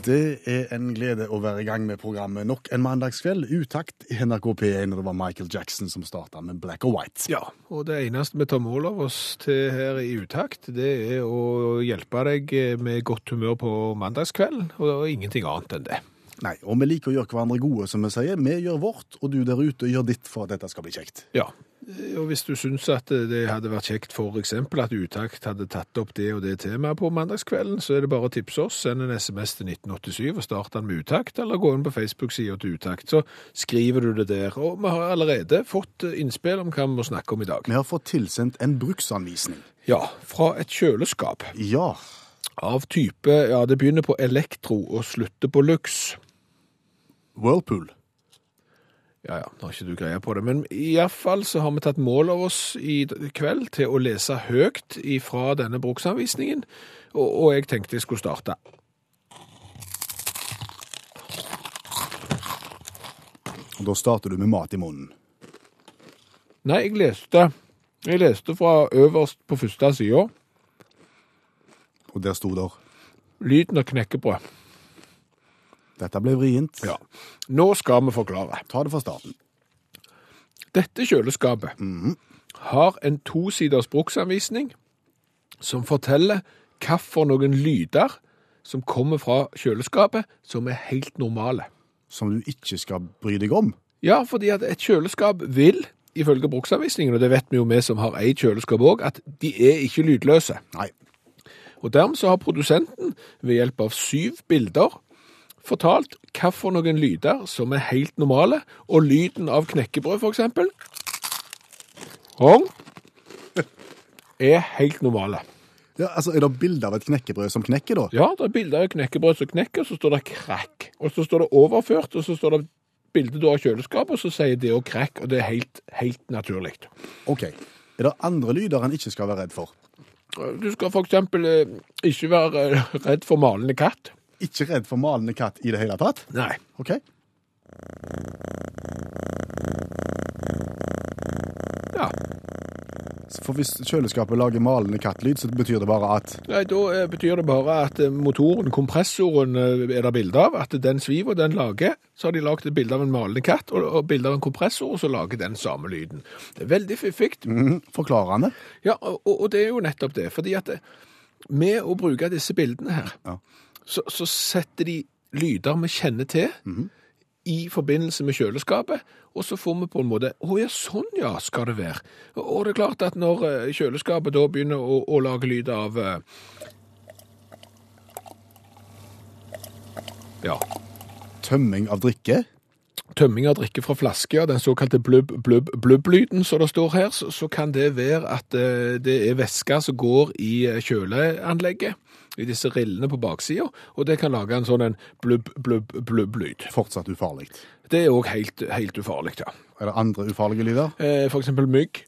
Det er en glede å være i gang med programmet nok en mandagskveld. Utakt i NRK P1, og det var Michael Jackson som starta med Black or White. Ja, og det eneste vi tar mål av oss til her i utakt, det er å hjelpe deg med godt humør på mandagskvelden, og ingenting annet enn det. Nei, og vi liker å gjøre hverandre gode, som vi sier. Vi gjør vårt, og du der ute gjør ditt for at dette skal bli kjekt. Ja, og hvis du syns at det hadde vært kjekt eksempel at Utakt hadde tatt opp det og det temaet på mandagskvelden, så er det bare å tipse oss. Send en SMS til 1987 og start den med Utakt, eller gå inn på Facebook-sida til Utakt, så skriver du det der. Og vi har allerede fått innspill om hva vi må snakke om i dag. Vi har fått tilsendt en bruksanvisning. Ja, fra et kjøleskap Ja, av type Ja, det begynner på elektro og slutter på lux. Whirlpool. Ja, ja, nå har ikke du greie på det, men i hvert fall så har vi tatt mål av oss i kveld til å lese høyt ifra denne bruksanvisningen, og, og jeg tenkte jeg skulle starte. Og da starter du med mat i munnen. Nei, jeg leste, jeg leste fra øverst på første sida, Og der sto der lyden av knekkebrød. Dette ble vrient. Ja. Nå skal vi forklare. Ta det fra starten. Dette kjøleskapet har en tosiders bruksanvisning som forteller noen lyder som kommer fra kjøleskapet som er helt normale. Som du ikke skal bry deg om. Ja, fordi at et kjøleskap vil, ifølge bruksanvisningen, og det vet vi jo vi som har eid kjøleskap òg, at de er ikke lydløse. Nei. Og dermed så har produsenten ved hjelp av syv bilder fortalt hva for noen lyder som er helt normale, og lyden av knekkebrød for eksempel, Hong, er helt normale. Ja, altså, Er det bilde av et knekkebrød som knekker, da? Ja, det er bilder av et knekkebrød som knekker, og så står det krakk, og så står det overført, og så står det bilde av kjøleskapet, og så sier det òg krakk, og det er helt, helt naturlig. OK. Er det andre lyder en ikke skal være redd for? Du skal for eksempel eh, ikke være eh, redd for malende katt. Ikke redd for malende katt i det hele tatt? Nei. OK. Ja. For hvis kjøleskapet lager malende kattlyd, så betyr det bare at Nei, Da eh, betyr det bare at eh, motoren, kompressoren, eh, er det bilde av. At den sviver, den lager. Så har de lagd et bilde av en malende katt og, og bilde av en kompressor, og så lager den samme lyden. Det er veldig fiffig. mm, forklarende. Ja, og, og det er jo nettopp det. fordi at med å bruke disse bildene her, Ja. Så, så setter de lyder vi kjenner til i forbindelse med kjøleskapet, og så får vi på en måte Å ja, sånn ja, skal det være. Og, og det er klart at når eh, kjøleskapet da begynner å, å lage lyd av eh, Ja. Tømming av drikke. Tømming av drikke fra flasker, den såkalte blubb, blubb, blubb-lyden som det står her, så, kan det være at eh, det er væske som går i eh, kjøleanlegget, i disse rillene på baksida, og det kan lage en sånn en blubb, blubb, blubb-lyd. Fortsatt ufarlig. Det er òg helt, helt ufarlig, ja. Er det andre ufarlige lyder? Eh, For eksempel mygg.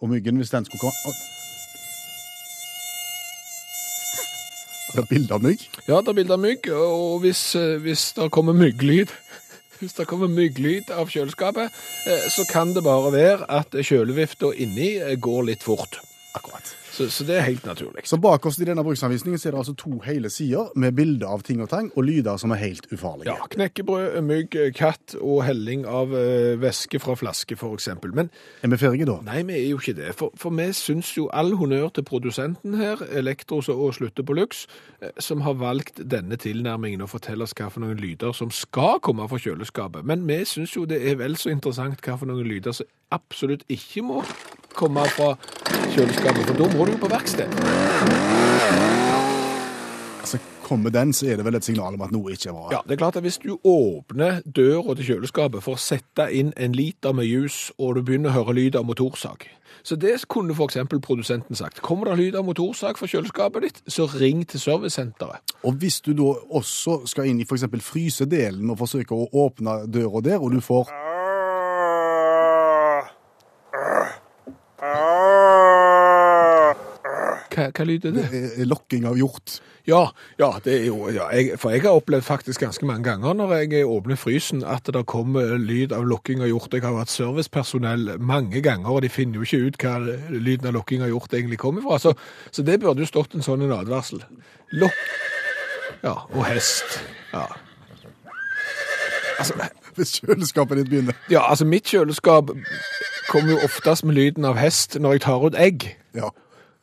Og myggen, hvis den skulle komme Er bilde av mygg? Ja, det er bilde av mygg, og hvis, eh, hvis det kommer mygglyd hvis det kommer mygglyd av kjøleskapet, eh, så kan det bare være at kjølevifta inni eh, går litt fort. Akkurat. Så, så det er helt naturlig. Så bak oss i denne bruksanvisningen så er det altså to hele sider med bilder av ting og tang, og lyder som er helt ufarlige. Ja, knekkebrød, mygg, katt og helling av eh, væske fra flaske, eksempel. Men Er vi ferdige da? nei, vi er jo ikke det. For, for vi syns jo all honnør til produsenten her, Elektros og Slutte på Lux, eh, som har valgt denne tilnærmingen og forteller oss hva for noen lyder som skal komme fra kjøleskapet. Men vi syns jo det er vel så interessant hva for noen lyder som absolutt ikke må komme fra kjøleskapet, for da må du på verksted. Altså, kommer den, så er det vel et signal om at noe ikke er bra. Ja, det er klart at Hvis du åpner døra til kjøleskapet for å sette inn en liter med juice, og du begynner å høre lyd av motorsag Så det kunne f.eks. produsenten sagt. Kommer det lyd av motorsag fra kjøleskapet ditt, så ring til servicesenteret. Og hvis du da også skal inn i f.eks. frysedelen og forsøke å åpne døra der, og du får Hva, hva lyd er det? lokking av hjort Ja, ja, det er jo, ja jeg, for jeg har opplevd faktisk ganske mange ganger når jeg åpner frysen at det kommer lyd av lokking av hjort. Jeg har vært servicepersonell mange ganger, og de finner jo ikke ut hva lyden av lokking av hjort egentlig kommer fra. Så, så det burde jo stått en sånn en advarsel. Lokk Ja, og hest. Ja. Altså, hvis kjøleskapet ditt begynner. ja, altså mitt kjøleskap kommer jo oftest med lyden av hest når jeg tar ut egg. Ja.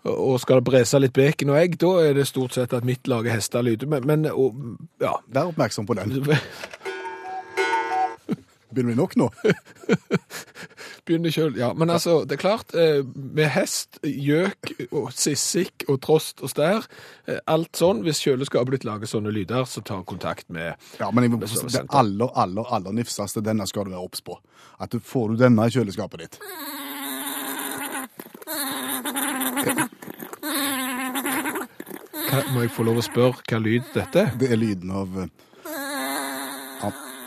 Og skal det brese litt bacon og egg, da er det stort sett at mitt lager hestelyder. Men, men og, ja. Vær oppmerksom på den. Begynner vi nok nå? Begynner sjøl. Ja, men altså, det er klart, eh, med hest, gjøk og sissik og trost og stær, eh, alt sånn, hvis kjøleskapet ditt lager sånne lyder, så ta kontakt med Ja, men jeg, må- Med det aller, aller, aller nifseste, denne skal du være obs på. At du får du denne i kjøleskapet ditt. hva, Må jeg få lov å spørre hva lyd dette er? Det er lyden av uh,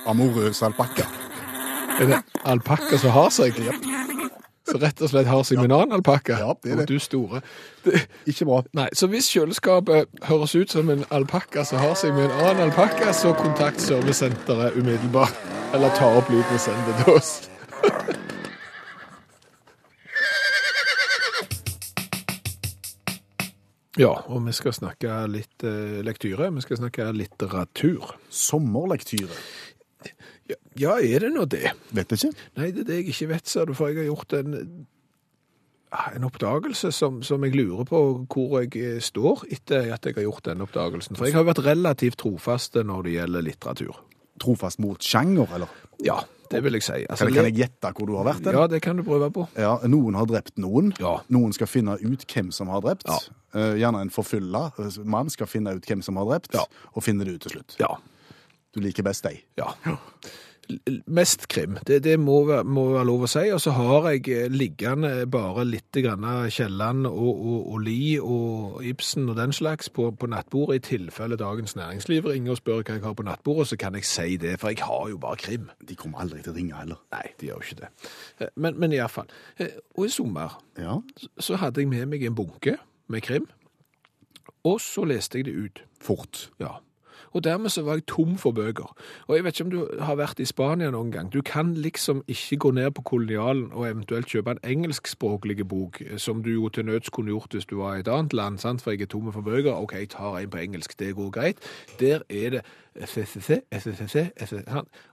amorøs alpakka. Er det alpakka som har seg? Så rett og slett har seg med en annen alpakka? Ja, det er det. Og du store. Det, Ikke bra. nei, så hvis kjøleskapet høres ut som en alpakka som har seg med en annen alpakka, så kontakt servicesenteret umiddelbart. Eller ta opp lyden og send det til oss. Ja, og vi skal snakke litt eh, lektyre. Vi skal snakke litteratur. Sommerlektyre. Ja, ja, er det nå det? Vet ikke. Nei, det er det jeg ikke vet, sa du, for jeg har gjort en, ah, en oppdagelse som, som jeg lurer på hvor jeg eh, står etter at jeg har gjort den oppdagelsen. For jeg har vært relativt trofast når det gjelder litteratur. Trofast mot sjanger, eller? Ja, det vil jeg si. Altså, Kan, kan jeg gjette hvor du har vært? Ja, det kan du prøve på. Ja, Noen har drept noen. Ja. Noen skal finne ut hvem som har drept. Ja. Eh, gjerne en forfylla eh, mann skal finne ut hvem som har drept, Ja. og finne det ut til slutt. Ja, Du liker best deg. ja. Mest krim, det, det må, må være lov å si. Og så har jeg eh, liggende bare litt Kielland og, og, og Lie og Ibsen og den slags på, på nattbordet, i tilfelle Dagens Næringsliv ringer og spør hva jeg har på nattbordet, så kan jeg si det, for jeg har jo bare krim. De kommer aldri til å ringe heller. Nei, de gjør jo ikke det. Eh, Men, men iallfall. Og i sommer Ja. så- så hadde jeg med meg en bunke med krim, og så leste jeg det ut. Fort. Ja. Og dermed så var jeg tom for bøker. Og jeg vet ikke om du har vært i Spania noen gang. Du kan liksom ikke gå ned på kolonialen og eventuelt kjøpe en engelskspråklig bok, eh, som du jo til nøds kunne gjort hvis du var i et annet land, sant? for jeg er tom for bøker. OK, jeg tar en på engelsk, det går greit. Der er det SSC, SSC, SSC,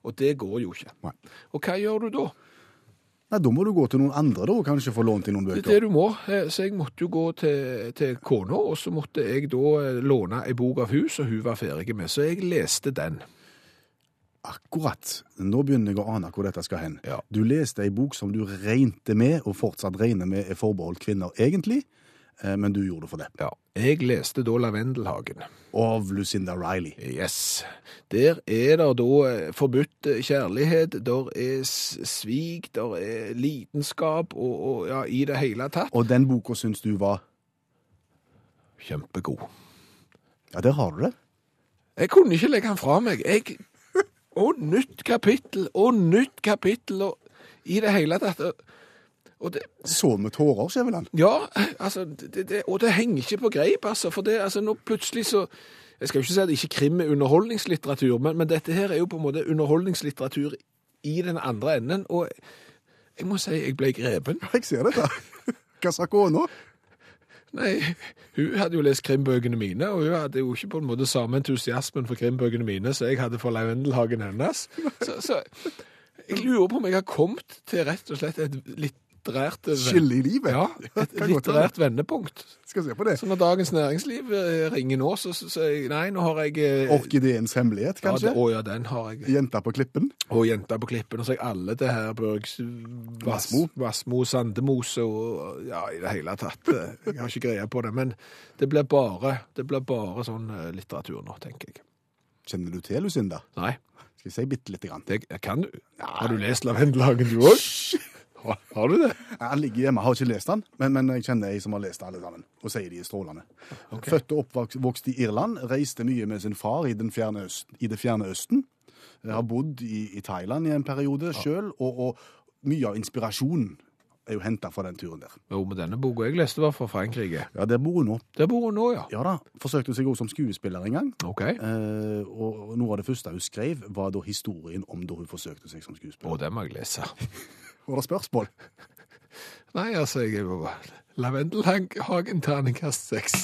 og det går jo ikke. Og hva gjør du da? Nei, Da må du gå til noen andre da, og kanskje få lånt inn noen Det er bøker. det du må. Eh, Så jeg måtte jo gå til, til kona, og så måtte jeg da eh, låne ei bok av hun som hun var ferdig med. Så jeg leste den. Akkurat. Nå begynner jeg å ane hvor dette skal hen. Ja. Du leste ei bok som du regnte med, og fortsatt regner med er forbeholdt kvinner egentlig, men du gjorde det for det. Ja. Jeg leste da Lavendelhagen. Av Lucinda Riley. Yes. Der er det da eh, forbudt eh, kjærlighet, der er svik, der er lidenskap, og, og ja, i det hele tatt. Og den boka syns du var Kjempegod. Ja, der har du det. Jeg kunne ikke legge den fra meg. Jeg Og nytt kapittel, og nytt kapittel, og i det hele tatt. Og- det, Så med tårer, Skjæveland. Ja, altså, det, det, og det henger ikke på greip, altså. For det, altså, nå plutselig så Jeg skal jo ikke si at ikke krim er underholdningslitteratur, men, men dette her er jo på en måte underholdningslitteratur i den andre enden. Og jeg må si jeg ble grepen. Jeg ser dette. Hva sa kona? Nei, hun hadde jo lest krimbøkene mine, og hun hadde jo ikke på en måte samme entusiasmen for krimbøkene mine som jeg hadde for Lavendelhagen hennes. Så, så jeg lurer på om jeg har kommet til rett og slett et litt litterært Skille i livet? Ja, et litterært vendepunkt. Skal se på det. Så når Dagens Næringsliv eh, ringer nå, så sier jeg nei, nå har jeg eh, Orkideens hemmelighet, ja, kanskje? det- Å ja, den har jeg. Jenta på klippen? Og Jenta på klippen, og så har jeg alle det her Børgs Vassmo. Vassmo, Sandemose og ja, i det hele tatt. eh, Jeg har ikke greie på det, men det blir bare, det blir bare sånn eh, litteratur nå, tenker jeg. Kjenner du til Lucinda? Nei, Skal jeg si bitte lite grann? det kan du. Har du lest Lavendelhagen du òg? Har, du det? Han ligger hjemme, har ikke lest den, men, men jeg kjenner ei som har lest alle sammen, og sier de er strålende. Født og oppvokst i Irland, reiste mye med sin far i, den fjerne øst, i det fjerne østen. Jeg har bodd i, i Thailand i en periode sjøl, og, og mye av inspirasjonen er jo henta fra den turen der. Jo, men denne boka jeg leste var fra Frankrike. Ja, der bor hun nå. Der bor hun nå, ja. Ja da. Forsøkte seg også som skuespiller en gang. OK. Eh, og noe av det første hun skrev, var da historien om da hun forsøkte seg som Å, skuespiller. den må jeg lese. Var det spørsmål? Nei, altså, jeg er bare Lavendelhagen terningkast seks.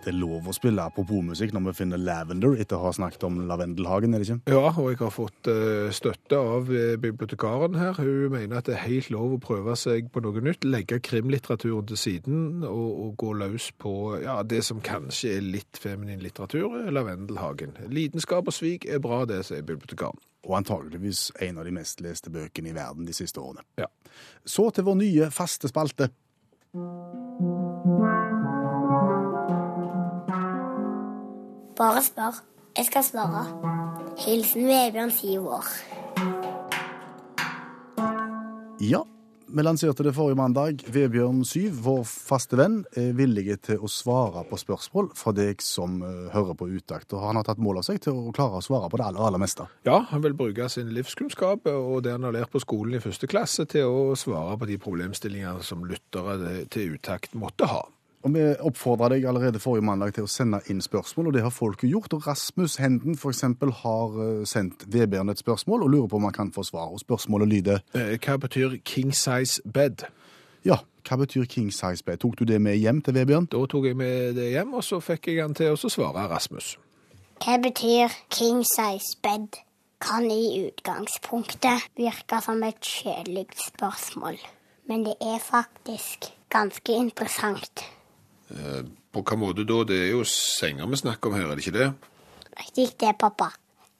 Det er lov å spille apropos-musikk når vi finner Lavender etter å ha snakket om Lavendelhagen, er det ikke? Ja, og jeg har fått eh, støtte av eh, bibliotekaren her. Hun mener at det er helt lov å prøve seg på noe nytt, legge krimlitteraturen til siden og, og gå løs på ja, det som kanskje er litt feminin litteratur, Lavendelhagen. Lidenskap og svik er bra, det, sier bibliotekaren. Og antageligvis en av de mest leste bøkene i verden de siste årene. Ja. Så til vår nye faste spalte. Bare spør. Jeg skal svare. Hilsen Vebjørn, syv år. Ja, vi lanserte det forrige mandag. Vebjørn Syv, vår faste venn, er villig til å svare på spørsmål fra deg som eh, hører på utakt. Og han har tatt mål av seg til å klare å svare på det aller, aller meste. Ja, han vil bruke sin livskunnskap og det han har lært på skolen i første klasse til å svare på de problemstillinger som lyttere til utakt måtte ha. Og Vi oppfordra deg allerede forrige mandag til å sende inn spørsmål, og det har folk gjort. Og Rasmus Henden for eksempel har eh, sendt Vebjørn et spørsmål og lurer på om han kan få svar. Og spørsmålet lyder Eh, Hva betyr king size bed? ja, hva betyr king size bed? Tok du det med hjem til Vebjørn? Da tok jeg med det hjem, og så fikk jeg han til å svare Rasmus. Hva betyr king size bed? Kan i utgangspunktet virke som et kjedelig spørsmål, men det er faktisk ganske interessant. På hva måte da? Det er jo senger vi snakker om her, er det ikke det? Riktig det, pappa.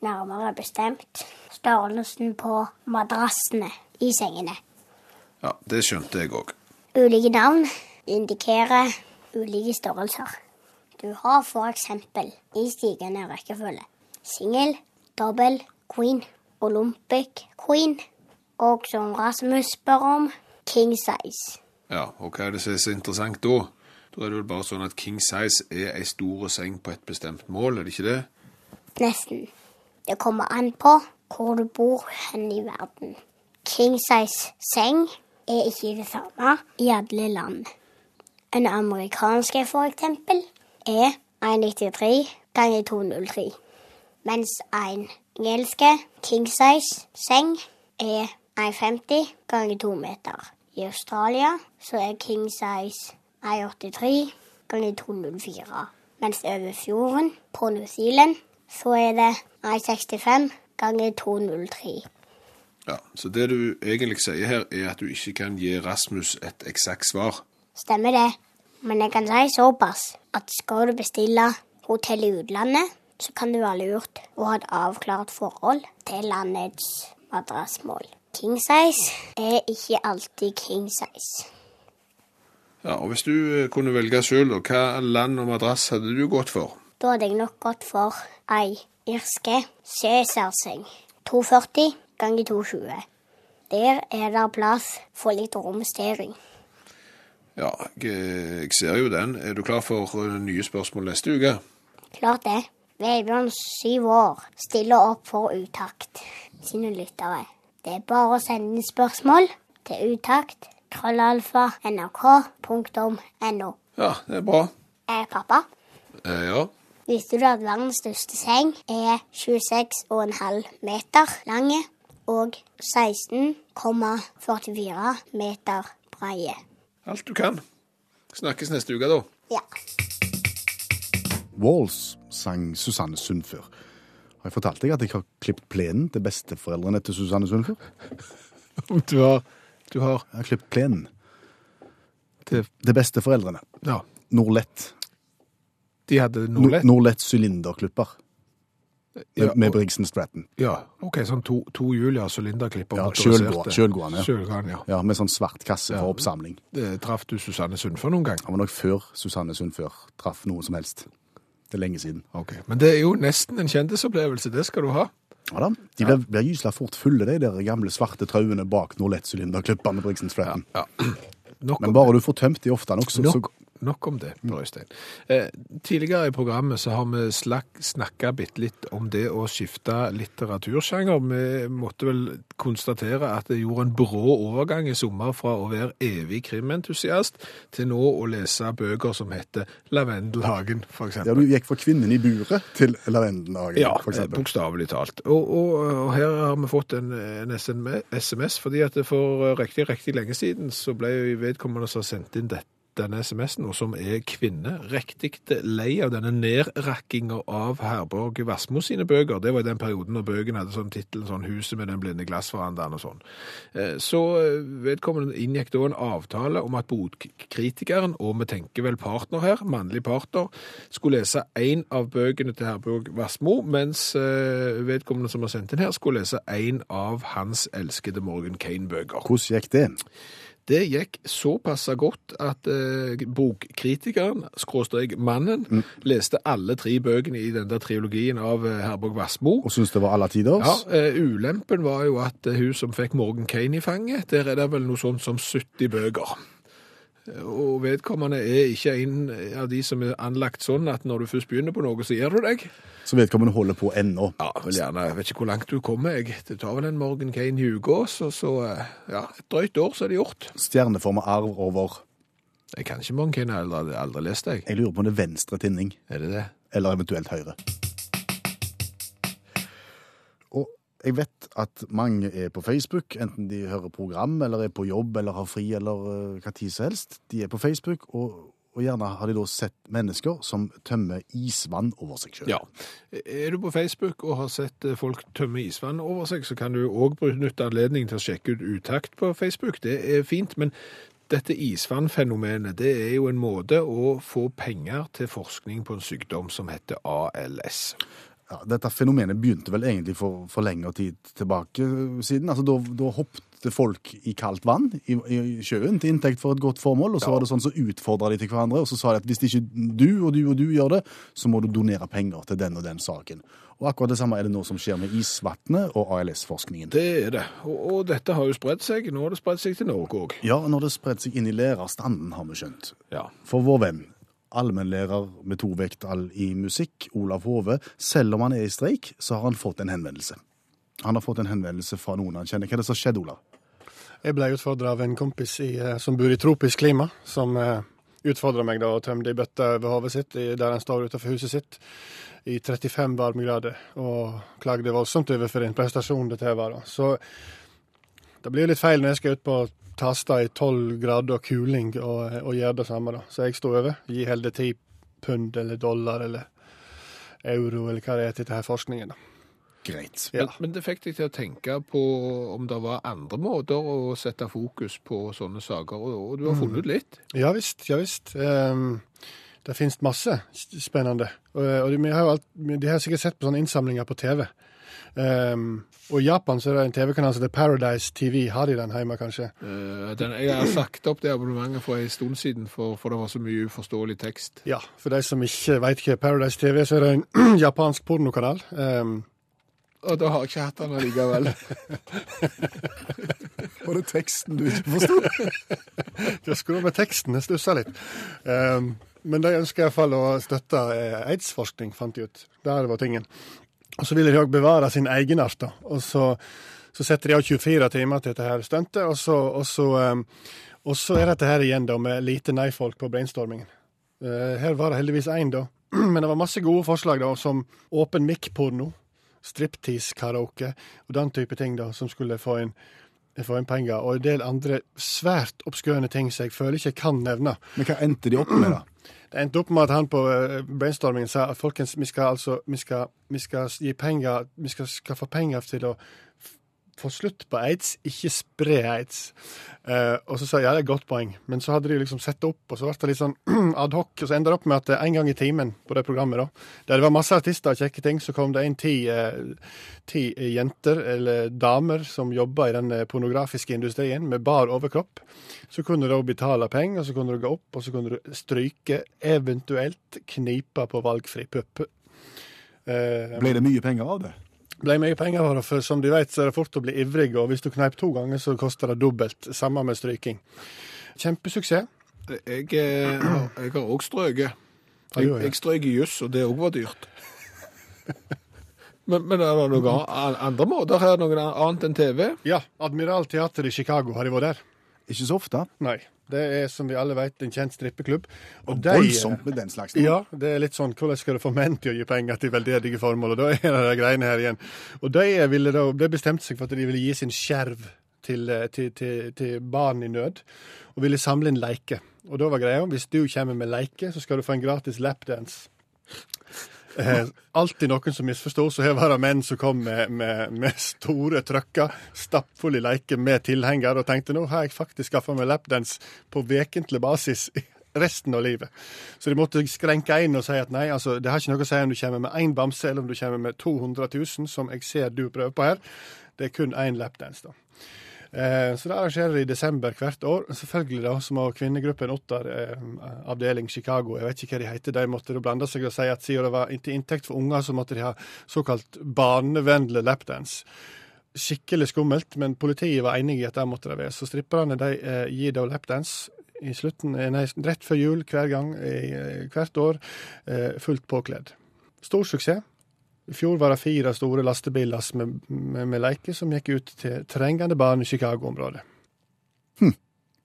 Nærmere bestemt størrelsen på madrassene i sengene. Ja, det skjønte jeg òg. Ulike navn indikerer ulike størrelser. Du har for eksempel i stigende rekkefølge singel, dobbel, queen, olympic queen, og som Rasmus spør om, king size. Ja, og hva er det som er så interessant da? Da er det vel bare sånn at king size er ei stor seng på et bestemt mål, er det ikke det? Nesten. Det kommer an på hvor du bor hen i verden. King size seng er ikke det samme i alle land. En amerikansk for eksempel, er 193 ganger 203. Mens en engelske king size seng er 150 ganger 2 meter. I Australia så er king size 183 ganger 204. Mens over fjorden på New Zealand så er det 165 ganger 203. Ja, Så det du egentlig sier her, er at du ikke kan gi Rasmus et eksakt svar. Stemmer det. Men jeg kan si såpass at skal du bestille hotell i utlandet, så kan det være lurt å ha et avklart forhold til landets madrassmål. King size er ikke alltid king size. Ja, og Hvis du eh, kunne velge sjøl, hva land og madrass hadde du gått for? Da hadde jeg nok gått for ei irske Cæsar-seng. 240 ganger 220. Der er det plass for litt romstering. Ja, jeg, eh, jeg ser jo den. Er du klar for eh, nye spørsmål neste uke? Klart det. Vebjørn, syv år, stiller opp for Utakt sine lyttere. Det er bare å sende spørsmål til utakt krøllalfa nrk.no. Ja, det er bra. Eh, pappa, Eh, ja. visste du at verdens største seng er 26,5 meter lange og 16,44 meter breie? Alt du kan. Snakkes neste uke, da. Ja. Walls sang Susanne Sundfør. Har jeg fortalt deg at jeg har klippet plenen til besteforeldrene til Susanne Sundfør? Om du har, du har Jeg har klippet plenen. det, Det beste foreldrene. Ja, Norlett. de hadde Nor Norlett. Sylinderklipper med, Ja, med og- Brigsen Stratton. Ja, ok, sånn to, to hjul, ja, sylinderklipper. Ja, motoriserte. sjølgående, ja. Ja. Ja, Med sånn svart kasse for oppsamling. Det Traff du Susanne Sundfør noen gang? Det var nok før Susanne Sundfør traff noe som helst. Det er lenge siden. Ok, Men det er jo nesten en kjendisopplevelse, det skal du ha. Ja da, De blir, blir gysla fort fulle, de der gamle svarte trauene bak Norlett sylinderklipper på Riksens Stratton. Ja. Nok Men bare du får tømt de ofte nok, så, så Nok, om det, Per Øystein. Eh, tidligere i programmet så har vi snakka bitte litt om det å skifte litteratursjanger. Vi måtte vel konstatere at det gjorde en brå overgang i sommer fra å være evig krimentusiast til nå å lese bøker som heter Lavendelhagen, for Ja, du gikk fra Kvinnen i buret til Lavendelhagen, Ja, f.eks. Ja, bokstavelig talt. Og, og, og her har vi fått en, en SMS, fordi at for riktig, riktig lenge siden så ble vedkommende som sendt inn dette denne SMS-en, og som er kvinne, riktig lei av denne nedrakkinga av Herborg Vassmo sine bøker. Det var i den perioden når bøkene hadde sånn tittel sånn 'Huset med den blinde glassverandaen' og sånn. Eh, Så eh, vedkommende inngikk da en avtale om at bokkritikeren, og vi tenker vel partner her, mannlig partner, skulle lese én av bøkene til Herborg Vassmo, mens eh, vedkommende som har sendt inn her, skulle lese én av hans elskede Morgan Kane-bøker. Hvordan gikk det? Det gikk såpass godt at eh, bokkritikeren, skråstrek mannen, leste alle tre bøkene i den der trilogien av eh, Herborg Vassmo. Og syntes det var alle tiders? Ja, eh, Ulempen var jo at eh, hun som fikk Morgan Kane i fanget, der er det vel noe sånt som 70 bøker. Og vedkommende er ikke en av de som er anlagt sånn at når du først begynner på noe, så gir du deg. Så vedkommende holder på ennå. Ja, vel gjerne. Jeg vet ikke hvor langt du kommer. Jeg. Det tar vel en Morgan Kane i og så, så eh, ja, et drøyt år så er det gjort. Stjerneforma arv over Jeg kan ikke Morgan Kane, jeg har aldri, aldri lest det. jeg. Jeg lurer på om det er venstre tinning, Er det det? eller eventuelt høyre. Jeg vet at mange er på Facebook, enten de hører program, eller er på jobb, eller har fri, eller uh, hva tid som helst. De er på Facebook, og, og gjerne har de da sett mennesker som tømmer isvann over seg sjøl. Ja. Er du på Facebook og har sett eh, folk tømme isvann over seg, så kan du òg benytte anledningen til å sjekke ut Utakt på Facebook. Det er fint. Men dette isvannfenomenet det er jo en måte å få penger til forskning på en sykdom som heter ALS. Ja, dette fenomenet begynte vel egentlig for, for lengre tid tilbake siden. Altså, da, da hoppet folk i kaldt vann i, i sjøen til inntekt for et godt formål, og så Ja. var det sånn så utfordra de til hverandre, og så sa de at hvis ikke du og du og du gjør det, så må du donere penger til den og den saken. Og akkurat det samme er det nå som skjer med isvannet og ALS-forskningen. Det er det. Og, og dette har jo spredt seg. Nå har det spredt seg til Norge òg. Ja, når det spredt seg inn i lærerstanden, har vi skjønt. Ja. For vår venn, allmennlærer med to vekttall i musikk, Olav Hove, selv om han er i streik, så har han fått en henvendelse. Han har fått en henvendelse fra noen han kjenner. Hva er det som har skjedd, Olav? Jeg ble utfordra av en kompis i, eh, som bor i tropisk klima, som eh, utfordra meg da og tømte ei bøtte over hodet sitt der han står utenfor huset sitt i 35 varmegrader, og klagde voldsomt over for en prestasjon dette var. Så det blir litt feil når jeg skal ut på Tasta i 12 grader og kuling og, og gjøre det samme. da. Så jeg står over. Gi heller 10 pund eller dollar eller euro eller hva det er til denne forskningen. da. Greit. Ja. Men, men det fikk deg til å tenke på om det var andre måter å sette fokus på sånne saker, og, og du har funnet ut litt. Ja visst, ja visst. Um, det finnes masse spennende. Og, og de, har jo alt, de har sikkert sett på sånne innsamlinger på TV. Ehm, og i Japan så er det en TV-kanal som heter Paradise TV. Har de den hjemme, kanskje? Uh, den, jeg har sagt opp det abonnementet for en stund siden, for, for det var så mye uforståelig tekst. Ja, for de som ikke vet hva Paradise TV er, så er det en japansk pornokanal. Um, Og da har jeg ikke hatt den allikevel. Var det teksten du ikke forsto? Jeg skulle med teksten, jeg stussa litt. Um, men de ønsker iallfall å støtte eh, aids-forskning, fant de ut. Der var tingen. Og så ville de òg bevare sin egenart, da. Og så, så setter de av 24 timer til dette her stuntet, og så, og ehm, og så er dette her igjen da med lite nei-folk på brainstormingen. Uh, her var det heldigvis én, da. Men det var masse gode forslag, da, som åpen mic-porno, striptease-karaoke og den type ting, da, som skulle få inn få inn penger, og en del andre svært oppskøne ting som jeg føler ikke jeg kan nevne. Men hva endte de opp med, da? Det endte opp med at han på eh, brainstormingen sa at folkens, vi skal altså vi skal, vi skal gi penger Vi skal skaffe penger til å få slutt på aids, ikke spre aids. Eh, og så sa jeg ja, det er et godt poeng, men så hadde de liksom sett det opp, og så ble det litt sånn adhoc. Og så enda det opp med at en gang i timen på det programmet, da, der det var masse artister og kjekke ting, så kom det inn ti, eh, ti jenter, eller damer, som jobba i den eh, pornografiske industrien med bar overkropp. Så kunne du betale penger, og så kunne du gå opp, og så kunne du stryke, eventuelt knipe på valgfri pupp. Eh, Ble det mye penger av det? Ble mye penger for det, for som de vet, så er det fort å bli ivrig, og hvis du kneip to ganger, så koster det dobbelt. Samme med stryking. Kjempesuksess. Jeg, eh, jeg har òg strøket. Jeg, jeg strøk i juss, og det òg var dyrt. Men, men er det noen andre måter her, noe annet enn TV? Ja, Admiral Teater i Chicago, har de vært der? Ikke så ofte. Nei. Det er, som vi alle vet, en kjent strippeklubb. Og de- Voldsomt med den slags. Ja, det er litt sånn hvordan skal du få menn til å gi penger til veldedige formål, og da er det de greiene her igjen. Og de ville da, de bestemte seg for at de ville gi sin skjerv til, eh, til, til, til barn i nød, og ville samle inn leike. Og da var greia, hvis du kommer med leike, så skal du få en gratis lapdance. Eh, alltid noen som misforstår, så her var det menn som kom med, med, med store trøkker, stappfulle leker med tilhenger, og tenkte nå har jeg faktisk skaffa meg lapdance på vekentlig basis resten av livet. Så de måtte skrenke inn og si at nei, altså, det har ikke noe å si om du kommer med én bamse, eller om du kommer med 200 000, som jeg ser du prøver på her. Det er kun én lapdance, da. Eh, så det arrangerer de i desember hvert år. Selvfølgelig da, så må kvinnegruppen Ottar, eh, avdeling Chicago, jeg vet ikke hva de heter, de måtte da blande seg og si at siden det var ikke inntekt for unger, så måtte de ha såkalt barnevennlig lapdance. Skikkelig skummelt, men politiet var enig i at det måtte det være. Så stripperne de eh, gir da lapdance i slutten, eh, nei, rett før jul hver gang, i, hvert år, fullt påkledd. Stor suksess. I fjor var det fire store lastebillass med, med, med leker som gikk ut til trengende barn i Chicago-området.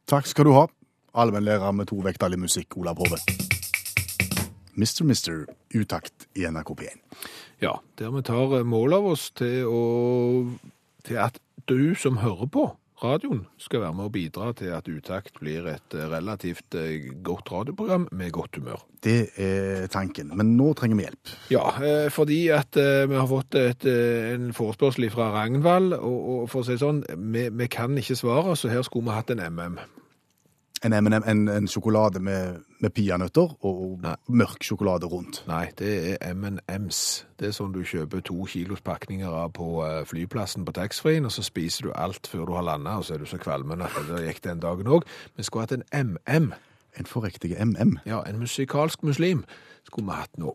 Takk skal du ha, allmennlærer med to vekttall i musikk, Olav Hove. Mr. Mister, utakt i NRK P1. Ja, der vi tar eh, mål av oss til, å, til at du som hører på radioen skal være med å bidra til at Utakt blir et eh, relativt eh, godt radioprogram med godt humør. Det er tanken, men nå trenger vi hjelp. Ja, eh, fordi at vi har fått et, en forespørsel fra Ragnvald, og, og for å si det sånn, vi, vi kan ikke svare, så her skulle vi hatt en MM. En, M&M, en, en sjokolade med, med peanøtter og Nei. mørk sjokolade rundt. Nei, det er M&M's. Det er sånn du kjøper to kilos pakninger av på eh, flyplassen på taxfree-en, og så spiser du alt før du har landet, og så er du så kvalmende at det gikk den dagen også. Vi skulle hatt en MM. En forriktig MM. Ja, en musikalsk muslim skulle vi hatt nå.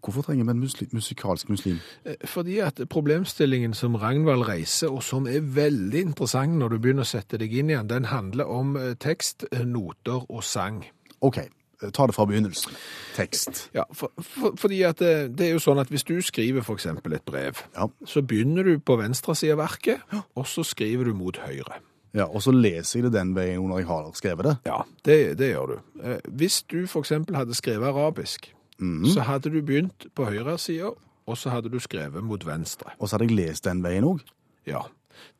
Hvorfor trenger vi en muslim, musikalsk muslim? Eh, Fordi at problemstillingen som Ragnvald reiser, og som er veldig interessant når du begynner å sette deg inn i den, den handler om eh, tekst, eh, noter og sang. OK, ta det fra begynnelsen. Tekst. Ja, for, for, fordi at det, det er jo sånn at hvis du skriver for eksempel et brev, Ja. så begynner du på venstre side av verket, og så skriver du mot høyre. ja, Og så leser jeg det den veien når jeg har skrevet det. Ja, det, det gjør du. Hvis du for eksempel hadde skrevet arabisk, så hadde du begynt på høyre side, og så hadde du skrevet mot venstre. Og så hadde jeg lest den veien òg. Ja,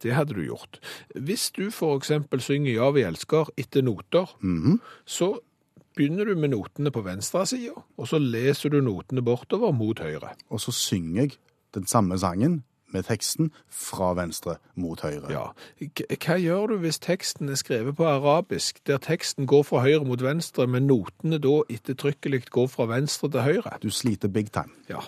det hadde du gjort. Hvis du eksempel synger Ja, vi elsker etter noter, så begynner du med notene på venstre side, og så leser du notene bortover mot høyre. Og så synger jeg den samme sangen med teksten fra venstre mot høyre. Ja. Hva gjør du hvis teksten er skrevet på arabisk, der teksten går fra høyre mot venstre, men notene da ettertrykkelig går fra venstre til høyre? Du sliter big time. Ja.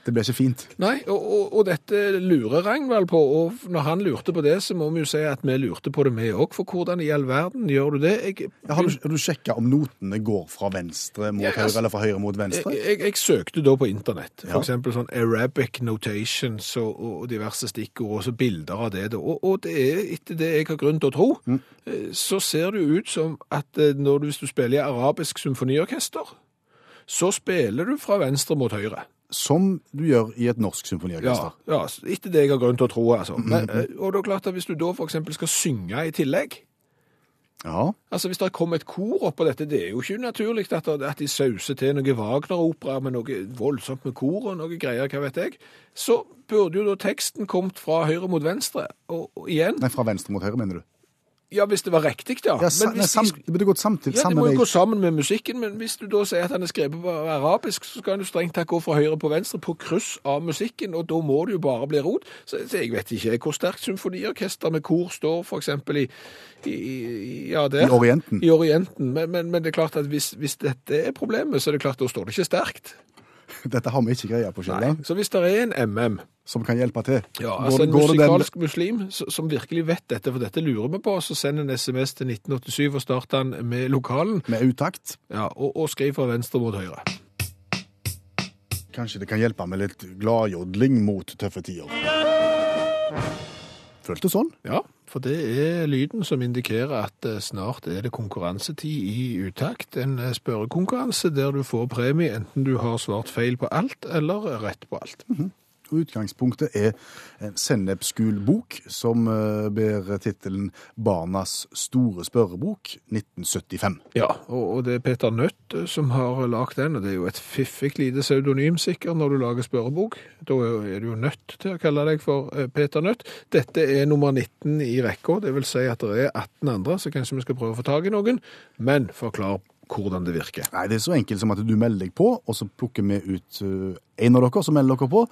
Det ble ikke fint. Nei, og, og, og dette lurer Ragnvald på, og når han lurte på det, så må vi jo si at vi lurte på det vi òg, for hvordan i all verden gjør du det? Jeg, Ja, har, du, har du sjekka om notene går fra venstre mot Ja, høyre, altså- eller fra høyre mot venstre? Jeg, jeg, jeg søkte da på internett, for Ja. eksempel sånn Arabic notations og, og diverse stikkord, og så bilder av det. Og, det er, etter det jeg har grunn til å tro, mm. så ser det jo ut som at eh, når du, hvis du spiller i arabisk symfoniorkester, så spiller du fra venstre mot høyre. Som du gjør i et norsk Ja, symfoniorkester. ja, etter det jeg har grunn til å tro, altså. Men, eh, og det er klart at hvis du da eksempel skal synge i tillegg, Ja. Altså Hvis det kommer et kor oppå dette, det er jo ikke unaturlig at, at de sauser til noe Wagner-opera med noe voldsomt med kor og noe greier, hva vet jeg. Så burde jo da teksten kommet fra høyre mot venstre. Og, og igjen Nei, fra venstre mot høyre, mener du? Ja, hvis det var riktig, ja. Ja, Men nei, hvis sam, de- det burde gått samtidig. Ja, Det samme må jo gå sammen med musikken, men hvis du da sier at han er skrevet på arabisk, så skal han jo strengt tatt gå fra høyre på venstre på kryss av musikken, og da må det jo bare bli rot. Så, så jeg vet ikke hvor sterkt symfoniorkester med kor står, i, i, i, ja, der. I Orienten. I Orienten. Men, men, men det er klart at hvis, hvis dette er problemet, så er det klart at da står det ikke sterkt. Dette har vi ikke greie på selv, Så hvis det er en MM, som kan hjelpe til. ja, altså en det den- musikalsk muslim som virkelig vet dette, for dette lurer vi på, så send en SMS til 1987 og start den med lokalen, med utakt. ja, og, og skriv fra venstre mot høyre. Kanskje det kan hjelpe med litt gladjodling mot tøffe tider. Føltes sånn? Ja, for det er lyden som indikerer at eh, snart er det konkurransetid i utakt. En eh, spørrekonkurranse der du får premie enten du har svart feil på alt eller rett på alt. Og Utgangspunktet er en sennepsgul bok som ber bærer tittelen 'Barnas store spørrebok 1975'. Ja, og, det er Peter Nødt eh, som har lagd den, og det er jo et fiffig lite pseudonym sikkert når du lager spørrebok. Da er du jo nødt til å kalle deg for eh, Peter Nødt. Dette er nummer 19 i rekka, det vil si at det er 18 andre, så kanskje vi skal prøve å få tak i noen, men forklar hvordan det virker. Nei, Det er så enkelt som at du melder deg på, og så plukker vi ut eh, en av dere som melder dere på.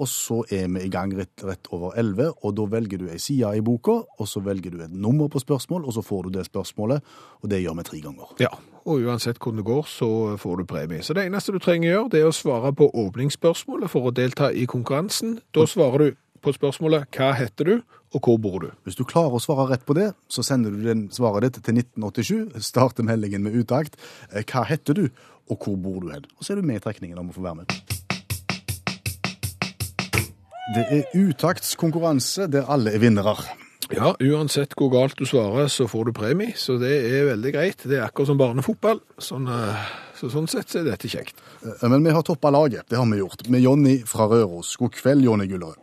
Og så er vi i gang rett, rett over 11, og da velger du ei side i boka, og så velger du et nummer på spørsmål, og så får du det spørsmålet, og det gjør vi tre ganger. Ja, og uansett hvordan det går, så får du premie. Så det eneste du trenger å gjøre, det er å svare på åpningsspørsmålet for å delta i konkurransen. Da svarer du på spørsmålet 'Hva heter du?' og 'Hvor bor du?' Hvis du klarer å svare rett på det, så sender du den svaret ditt til 1987, starter meldingen med utakt. Eh, Hva heter du, og hvor bor du hen? Og så er du med i trekningen om å få være med. Det er utaktskonkurranse der alle er vinnere. Ja, uansett hvor galt du svarer, så får du premie, så det er veldig greit. Det er akkurat som barnefotball, sånn, eh, så sånn sett så er dette kjekt. Eh, Men vi har toppa laget, det har vi gjort. Med Jonny fra Røros. God kveld, Jonny Gullerød.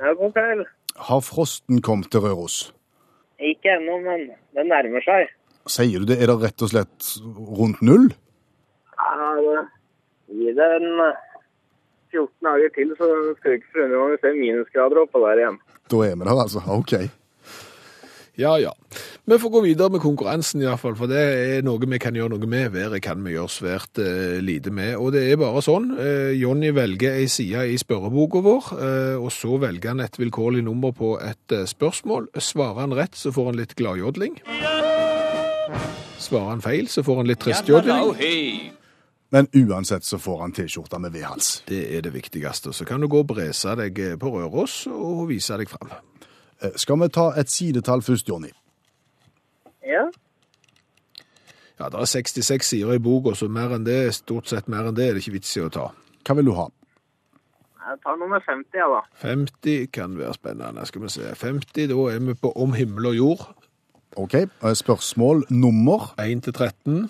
Ja, god kveld. Har frosten kommet til Røros? Ikke ennå, men det nærmer seg. Sier du det, er det rett og slett rundt null? Ja, det- det en eh, 14 dager til, så skal vi ikke forundre meg om vi ser minusgrader oppå der igjen. Da er vi der, altså. OK. Ja, ja. Vi får gå videre med konkurransen i hvert fall, for det er noe vi kan gjøre noe med. Været kan vi gjøre svært eh, lite med. Og det er bare sånn. Eh, Jonny velger ei side i spørreboka vår, eh, og så velger han et vilkårlig nummer på et eh, spørsmål. Svarer han rett, så får han litt gladjodling. Svarer han feil, så får han litt tristjodling. Men uansett så får han T-skjorta med V-hals. Det er det viktigste. Så kan du gå og brese deg eh, på Røros og vise deg fram. Eh, Skal vi ta et sidetall først, Jonny? Ja, Ja, det er 66 sider i boka, så mer enn det, stort sett mer enn det er det ikke vits i å ta. Hva vil du ha? jeg tar nummer 50, ja da. 50 kan være spennende, skal vi se. 50, da er vi på om himmel og jord. OK. eh, Spørsmål nummer 1 til 13.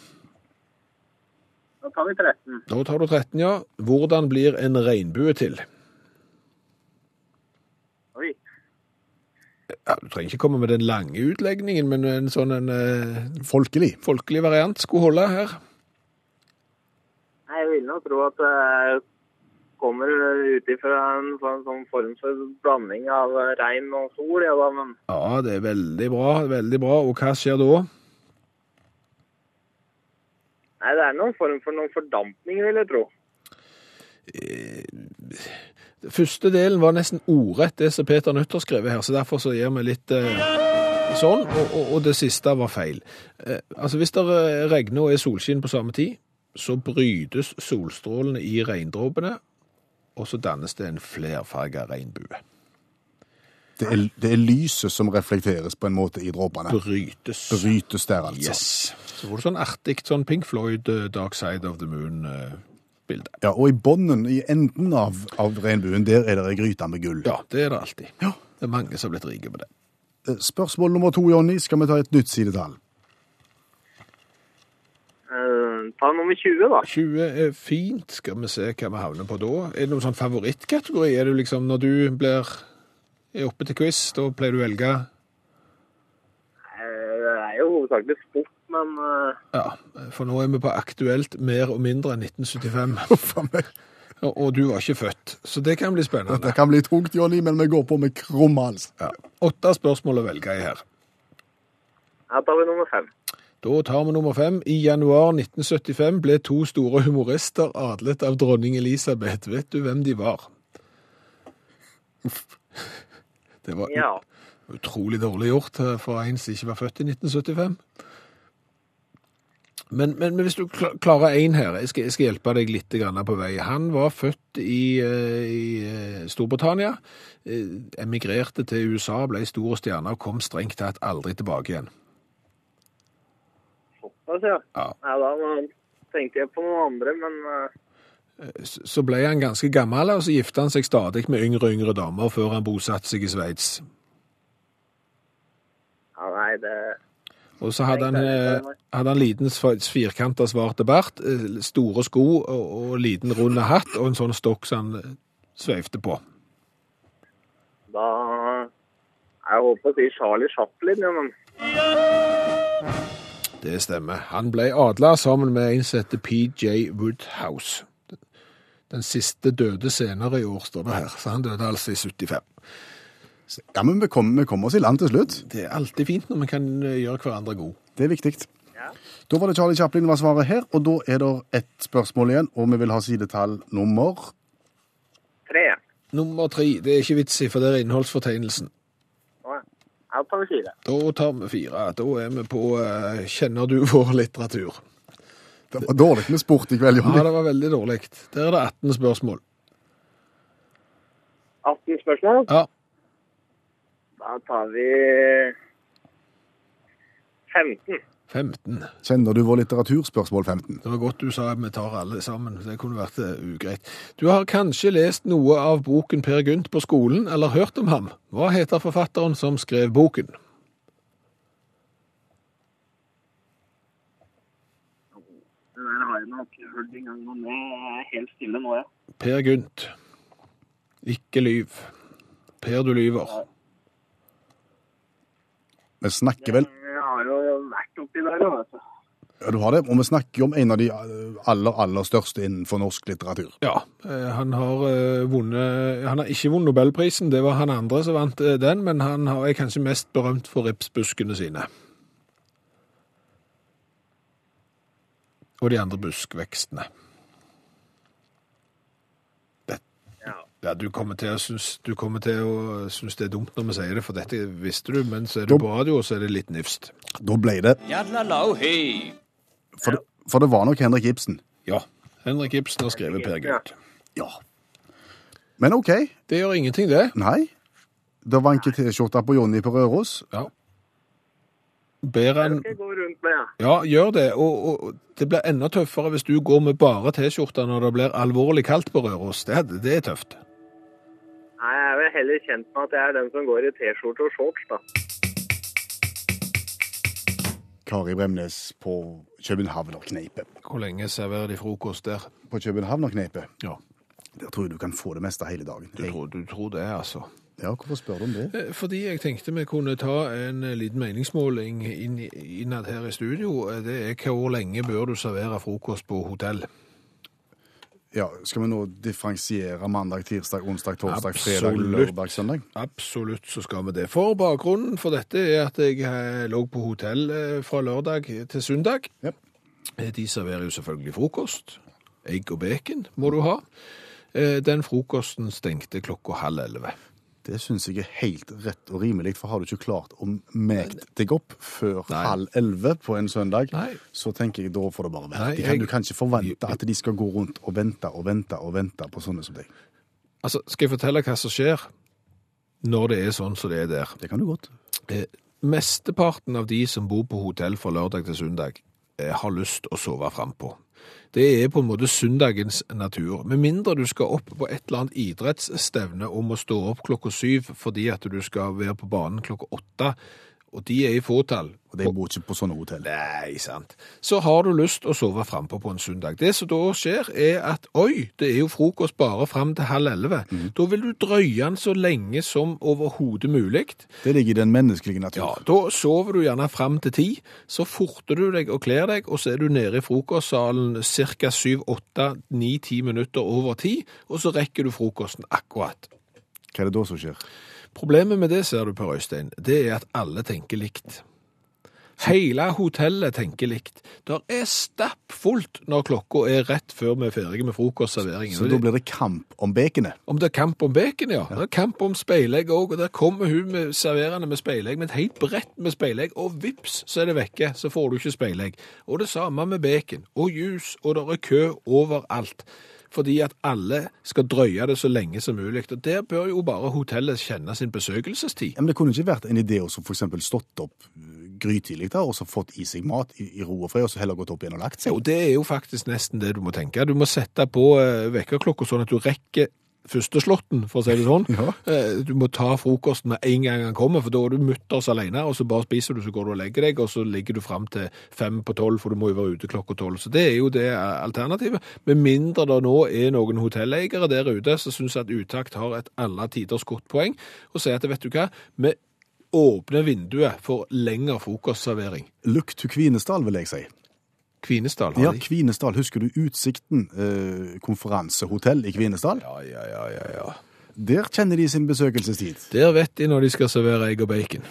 Da tar vi 13. Nå tar du 13, ja. Hvordan blir en regnbue til? Oi. Ja, du trenger ikke komme med den lange utlegningen, men en sånn en eh, folkelig. folkelig variant skulle holde her. Nei, Jeg vil nå tro at det kommer ut ifra en sånn, sånn form for blanding av regn og sol, ja da, men Ja, det er veldig bra, veldig bra. Og hva skjer da? Nei, det er noen form for noen fordampning, vil jeg tro. Den første delen var nesten ordrett det som Peter Nødt har skrevet her, så derfor så gir vi litt eh, sånn, og, og, og det siste var feil. Eh, altså hvis det eh, regner og er solskinn på samme tid, så brytes solstrålene i regndråpene, og så dannes det en flerfarga regnbue. Det er, det er lyset som reflekteres på en måte i dråpene. Brytes. Brytes der, altså. Yes. Så får du sånn artig sånn Pink Floyd, eh, Dark Side of the Moon-bilde. Ja, Og i bunnen, i enden av, av regnbuen, der er det ei gryte med gull. ja, det er det alltid. Ja. Det er mange som har blitt rike på det. Eh, Spørsmål nummer to, Jonny. Skal vi ta et nytt sidetall? Eh, ta nummer 20, da. 20 er fint. Skal vi se hva vi havner på da. Er det noen sånn favorittkategori? Er det liksom når du blir er oppe til quiz, da pleier du å velge Eh, Det er jo hovedsakelig sport, men eh, Ja, for nå er vi på aktuelt mer og mindre enn 1975. Faen meg. Og, og du var ikke født, så det kan bli spennende. Det kan bli tungt, Jonny, men vi går på med krum hals. Ja. Åtte spørsmål å velge i her. Da tar vi nummer fem. Da tar vi nummer fem. I januar 1975 ble to store humorister adlet av dronning Elisabeth. Vet du hvem de var? Det var Ja. utrolig dårlig gjort eh, for en som ikke var født i 1975. Men, men, men hvis du klarer én her, jeg skal, jeg skal hjelpe deg litt på vei. Han var født i, eh, i eh, Storbritannia, emigrerte til USA, ble stor stjerne og kom strengt tatt aldri tilbake igjen. Såpass, ja. Ja. Nei, da tenkte jeg på noen andre, men Så ble han ganske gammel, og så gifta han seg stadig med yngre og yngre damer før han bosatte seg i Sveits. ja, nei, det Og så hadde han, eh, hadde han liten firkanta svarte bart, eh, store sko og, og liten rund hatt og en sånn stokk som han eh, sveivte på. Da Jeg holdt på å si Charlie Chaplin, ja, men Det stemmer. Han ble adla sammen med som PJ Woodhouse. Den siste døde senere i år, står det her. Så han døde altså i 75. Ja, men vi kommer, kom oss i land til slutt. Det er alltid fint når vi kan eh, gjøre hverandre gode. Det er viktig. Ja. Da var det Charlie Chaplin var svaret her, og da er det ett spørsmål igjen, og vi vil ha sidetall nummer tre. Nummer tre, det er ikke vits i, for det er innholdsfortegnelsen. Da tar vi fire. Da tar vi fire. Da er vi på eh, Kjenner du vår litteratur? Det var dårlig med sport i kveld, Ja, det var veldig dårlig. Der er det 18 spørsmål. 18 spørsmål. Ja, Da tar vi 15. 15. Kjenner du vår litteraturspørsmål 15. Det var godt du sa vi tar alle sammen. Det kunne vært eh, ugreit. Du har kanskje lest noe av boken Per Gynt på skolen, eller hørt om ham. Hva heter forfatteren som skrev boken? Jeg er helt stille nå, ja. Per Gynt. Ikke lyv. Per, du lyver. Vi snakker vel Jeg har jo vært oppi der, jo, vet du. Ja, du har det. Og vi snakker om en av de aller, aller største innenfor norsk litteratur. Ja, eh, han har eh, vunnet Han har ikke vunnet Nobelprisen, det var han andre som vant eh, den, men han er kanskje mest berømt for ripsbuskene sine. Og de andre buskvekstene. Det, Ja. ja, du kommer til å synes, du kommer til å synes det er dumt når vi sier det, for dette visste du, men så er du på radio, og så er det litt nifst. Da ble det For, det, for det var nok Henrik Ibsen. Ja, Henrik Ibsen har skrevet Per Gynt. Ja. Men OK. Det gjør ingenting, det. Nei. Det var en T-skjorta på Jonny på Røros. Ja. Bedre enn Det skal jeg gå rundt med, ja. Ja, gjør det. Og, og det blir enda tøffere hvis du går med bare T-skjorte når det blir alvorlig kaldt på Røros. Det, det er tøft. Nei, jeg er vel heller kjent med at jeg er den som går i T-skjorte og shorts, da. Kari Bremnes på Københavnerkneipet. Hvor lenge serverer de frokost der? På Københavnerkneipet. Ja, Der tror jeg du kan få det meste hele dagen. du tror, du tror det, altså. Ja, hvorfor spør du om det? Eh, Fordi jeg tenkte vi kunne ta en eh, liten meningsmåling innad her i studio. Eh, Det er hvor lenge bør du servere frokost på hotell? Ja, Skal vi nå differensiere mandag, tirsdag, onsdag, torsdag, fredag, lørdag, søndag? Absolutt så skal vi det. For bakgrunnen for dette er at jeg lå på hotell fra lørdag til søndag. Yep. De serverer jo selvfølgelig frokost. Egg og bacon må du ha. Den frokosten stengte klokka halv elleve. Det syns jeg er helt rett og rimelig, for har du ikke klart å meke deg opp før Nei. halv elleve på en søndag, Nei. så tenker jeg da får det bare være. Nei, kan, jeg- Du kan ikke forvente at de skal gå rundt og vente og vente og vente på sånne som deg. Altså, skal jeg fortelle hva som skjer når det er sånn som det er der? Det kan du godt. Eh, Mesteparten av de som bor på hotell fra lørdag til søndag, eh, har lyst å sove frampå. Det er på en måte søndagens natur. Med mindre du skal opp på et eller annet idrettsstevne om å stå opp klokka syv fordi at du skal være på banen klokka åtte, og de er i fåtall. Og de bor ikke på sånne hotell. Nei, sant. Så har du lyst å sove frampå på en søndag. Det som da skjer, er at oi, det er jo frokost bare fram til halv elleve. Da vil du drøye den så lenge som overhodet mulig. Det ligger i den menneskelige natur. Ja, da sover du gjerne fram til ti, så forter du deg og kler deg, og så er du nede i frokostsalen ca. syv, åtte, ni, ti minutter over ti, og så rekker du frokosten akkurat. Hva er det da som skjer? Problemet med det, ser du Per Øystein, det er at alle tenker likt. Hele hotellet tenker likt. Det er stappfullt når klokka er rett før vi er ferdige med frokostserveringen. Så da blir det kamp om bekenet. Om det er kamp om bacon, ja. Det er kamp om speilegg òg. Og der kommer hun med serverende med speilegg, med et helt brett med speilegg, og vips, så er det vekke. Så får du ikke speilegg. Og det samme med bacon. Og juice, og det er kø overalt. Fordi at alle skal drøye det så lenge som mulig. Og der bør jo bare hotellet kjenne sin besøkelsestid. Ja, men det kunne ikke vært en idé å f.eks. stått opp uh, grytidlig da, og så fått i seg mat i, i ro og fred, og så heller gått opp igjen og lagt seg. Jo, det er jo faktisk nesten det du må tenke. Du må sette på eh, vekkerklokka sånn at du rekker første slåtten, for å si det sånn. Ja. Eh, Du må ta frokosten med en gang han kommer, for da er du mutters alene, og så bare spiser du, så går du og legger deg, og så ligger du fram til fem på tolv, for du må jo være ute klokka tolv. Så det er jo det alternativet. Med mindre det nå er noen hotelleiere der ute som syns at utakt har et alle tiders godt poeng, og sier at vet du hva, vi åpner vinduet for lengre frokostservering. Look to Kvinesdal, vil jeg si. Kvinesdal har Ja, de. Kvinesdal. Husker du Utsikten eh, konferansehotell i Kvinesdal? Ja, ja, ja, ja, ja. Der kjenner de sin besøkelsestid. Der vet de når de skal servere egg og bacon.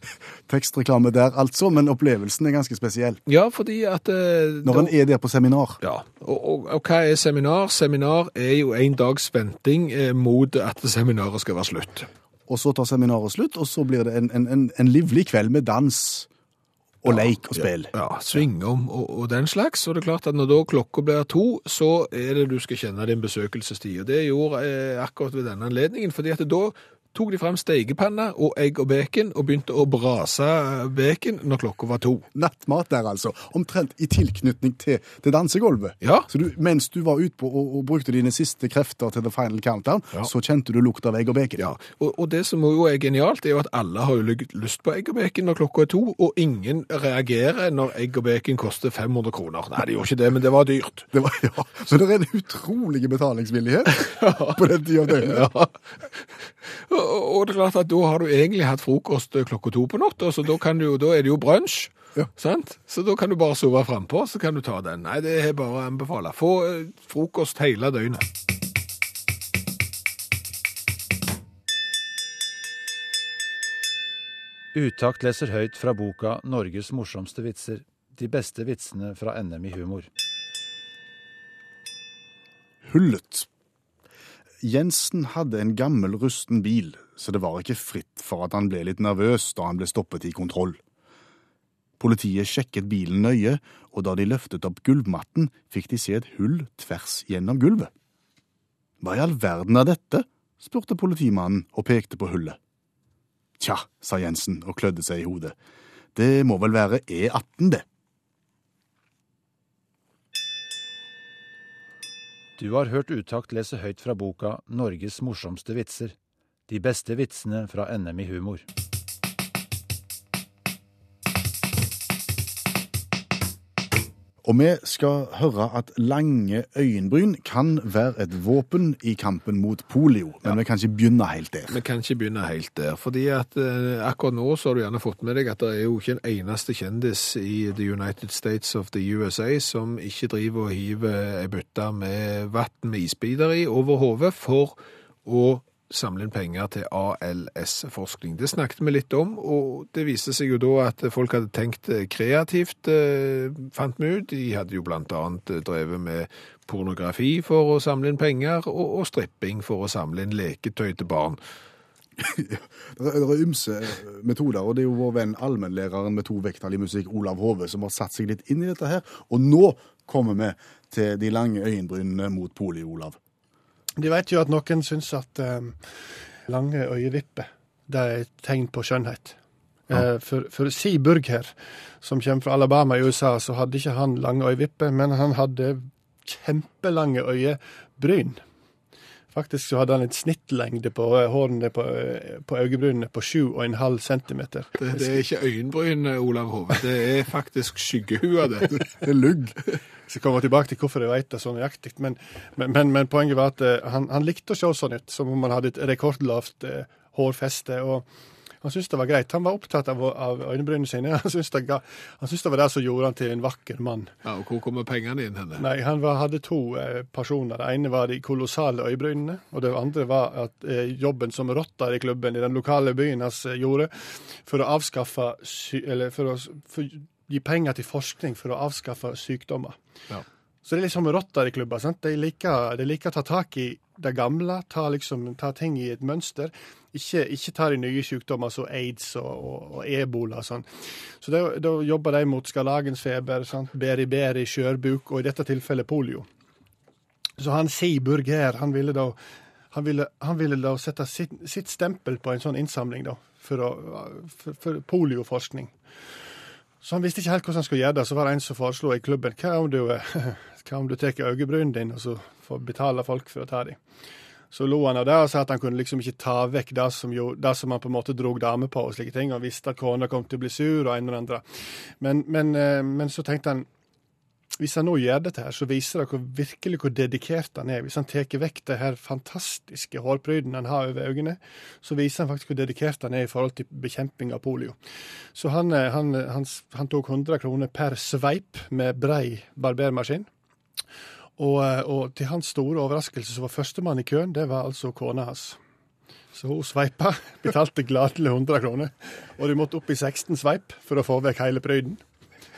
Tekstreklame der, altså, men opplevelsen er ganske spesiell. Ja, fordi at eh, Når en er der på seminar. Ja, og, og, og hva er seminar? Seminar er jo en dags venting eh, mot at seminaret skal være slutt. Og så tar seminaret slutt, og så blir det en, en, en, en livlig kveld med dans og leik og spill. Ja, svingom og, og den slags. Og det er klart at når da klokka blir to, så er det du skal kjenne din besøkelsestid. Og det gjorde jeg akkurat ved denne anledningen, fordi at da tok de frem steikepanne og egg og bacon, og begynte å brase bacon når klokka var to. Nattmat der, altså. Omtrent i tilknytning til, til dansegulvet. Ja. Så du, mens du var ute på og, og brukte dine siste krefter til the final countdown, Ja. så kjente du lukta av egg og bacon. Ja, og, og det som jo er genialt, er jo at alle har jo lyst- lyst på egg og bacon når klokka er to, og ingen reagerer når egg og bacon koster 500 kroner. Nei, det gjorde ikke det, men det var dyrt. Det var, ja. Så det er en utrolig betalingsvillighet på den tida av døgnet. Ja. Og, det er klart at da har du egentlig hatt frokost klokka to på natta, så da, kan du, da er det jo brunsj. Ja. Sant? Så da kan du bare sove frampå, så kan du ta den. Nei, det er bare å anbefale. Få eh, frokost hele døgnet. Utakt leser høyt fra boka 'Norges morsomste vitser'. De beste vitsene fra NM i humor. Hullet. Jensen hadde en gammel, rusten bil, så det var ikke fritt for at han ble litt nervøs da han ble stoppet i kontroll. Politiet sjekket bilen nøye, og da de løftet opp gulvmatten, fikk de se et hull tvers gjennom gulvet. Hva i all verden er dette? spurte politimannen og pekte på hullet. Tja, sa Jensen og klødde seg i hodet. Det må vel være E18, det. Du har hørt Utakt lese høyt fra boka 'Norges morsomste vitser'. De beste vitsene fra NM i humor. Og vi skal høre at lange øyenbryn kan være et våpen i kampen mot polio, men vi kan ikke begynne helt der. Vi kan ikke begynne helt der, fordi at eh, akkurat nå så har du gjerne fått med deg at det er jo ikke en eneste kjendis i The United States of the USA som ikke driver og hiver ei bøtte med vann med isbiter i over hodet for å samle inn penger til ALS-forskning. Det snakket vi litt om, og det viste seg jo da at folk hadde tenkt kreativt, eh, fant vi ut. De hadde jo blant annet drevet med pornografi for å samle inn penger, og, stripping for å samle inn leketøy til barn. Det er, ymse metoder, og det er jo vår venn allmennlæreren med to vekttall i musikk, Olav Hove, som har satt seg litt inn i dette her. Og nå kommer vi til de lange øyenbrynene mot polio, Olav. De vet jo at noen syns at eh, lange øyevipper det er et tegn på skjønnhet. Eh, for, for Si Burger, som kommer fra Alabama i USA, så hadde ikke han lange øyevipper, men han hadde kjempelange øyebryn. Faktisk så hadde han et snittlengde på eh, hårene på, på øyebrynene på 7,5 cm. Det, det er ikke øyenbryn, Olav Hove. Det er faktisk skyggehua, det. Det er lugg. Så skal komme tilbake til hvorfor jeg vet det så nøyaktig. Men, men, men, men poenget var at eh, han, han likte å se sånn ut, som om han hadde et rekordlavt eh, hårfeste. Og Han syntes det var greit. Han var opptatt av, av øyenbrynene sine. Han syntes, det, det var det som gjorde han til en vakker mann. Ja, og hvor kommer pengene inn henne? Nei, han var, hadde to eh, personer. Det ene var de kolossale øyebrynene, og det andre var at eh, jobben som rotter i klubben i den lokale byen hans eh, gjorde for å avskaffe Eller for å for, gi penger til forskning for å avskaffe sykdommer. Ja. Så det er liksom rotter i klubber. sant? De liker, de liker å ta tak i det gamle, ta, liksom, ta ting i et mønster. Ikke, ikke ta de nye sykdommer som aids og, og, og ebola og sånn. Så da, jobber de mot skarlagensfeber, sant? beriberi, skjørbuk og i dette tilfellet polio. Så han Seaburg Burger, han ville da han ville, han ville da sette sitt, sitt stempel på en sånn innsamling da, for, å, for, for polioforskning. Så han visste ikke helt hvordan han skulle gjøre det. Så var det en som foreslo i klubben hva om du, eh, hva om du tar øyebrynene dine og så får betale folk for å ta dem. Så lo han av det og sa at han kunne liksom ikke ta vekk det som, jo, det som han på en måte drog dame på og slike ting. Og visste at kona kom til å bli sur og en eller andre. Men, men, eh, men så tenkte han hvis han nå gjør dette, her, så viser det hvor, virkelig hvor dedikert han er. Hvis han tar vekk det her fantastiske hårpryden han har over øynene, så viser han faktisk hvor dedikert han er i forhold til bekjemping av polio. Så han, eh, han, han, han tok 100 kroner per sveip med brei barbermaskin. Og, eh, og til hans store overraskelse så var førstemann i køen, det var altså kona hans. Så hun sveipa, betalte gladelig 100 kroner. Og de måtte opp i 16 sveip for å få vekk hele pryden.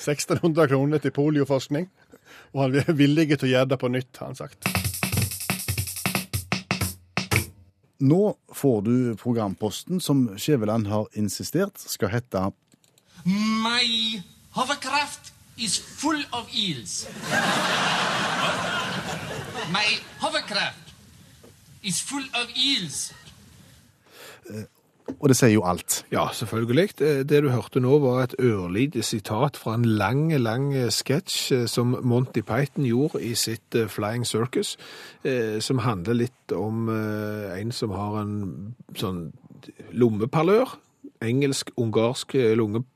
1600 kroner til polioforskning. Og han er villig til å gjøre det på nytt, har han sagt. Nå får du programposten som Skjæveland har insistert skal hete My hovercraft is full of eels. My hovercraft is full of eels. Og det sier jo alt. Ja, selvfølgelig. Det du hørte nå var et ørlite sitat fra en lang, lang sketsj eh, som Monty Python gjorde i sitt eh, Flying Circus, eh, som handler litt om en som har en sånn lommeparlør, engelsk-ungarsk lommepalør,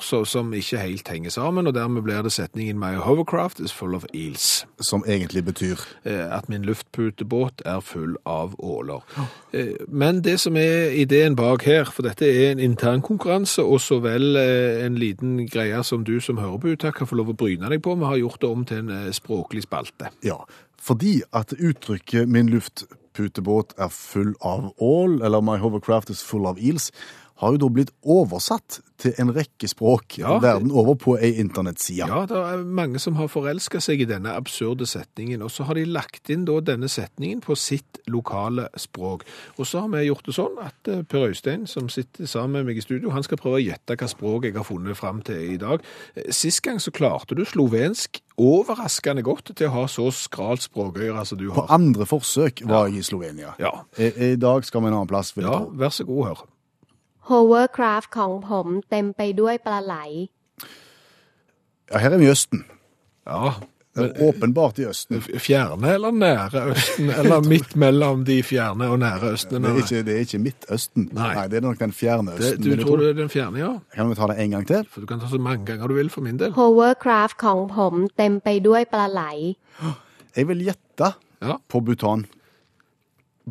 så, som ikke helt henger sammen, og dermed blir det setningen My hovercraft is full of eels. Som egentlig betyr Eh, at min luftputebåt er full av åler. Eh, Men det som er ideen bak her, for dette er en intern konkurranse, og så vel eh, en liten greie som du som hører på uttak kan få lov å bryne deg på, vi har gjort det om til en språklig spalte. Ja. Fordi at uttrykket 'min luftputebåt er full av ål', eller 'my hovercraft is full of eels', har jo da blitt oversatt til en rekke språk Ja. verden over på ei internettside. Ja, det er mange som har forelska seg i denne absurde setningen, og så har de lagt inn da denne setningen på sitt lokale språk. Og så har vi gjort det sånn at eh, Per Øystein, som sitter sammen med meg i studio, han skal prøve å gjette hva språk jeg har funnet fram til i dag. Eh, Sist gang så klarte du slovensk overraskende godt til å ha så skralt språkøyre som du har. På andre forsøk var jeg i Slovenia. Ja. I, I dag skal vi en annen plass, vil ja, vær så god, hør. Hovercraft ของผมเต็มไปด้วยปลาไหล Ja, her er vi i Østen. Ja, Det er åpenbart i Østen. fjerne eller nære Østen, eller midt mellom de fjerne og nære Østene? Det er ikke, det er ikke Midtøsten. Nei. det er nok den fjerne Det, Østen. du vil jeg tror tro. det er den fjerne, ja? Kan vi ta det en gang til? For du kan ta så mange ganger du vil for min del. Hovercraft ของผมเต็มไปด้วยปลาไหล Jeg vil gjette Ja. på Bhutan.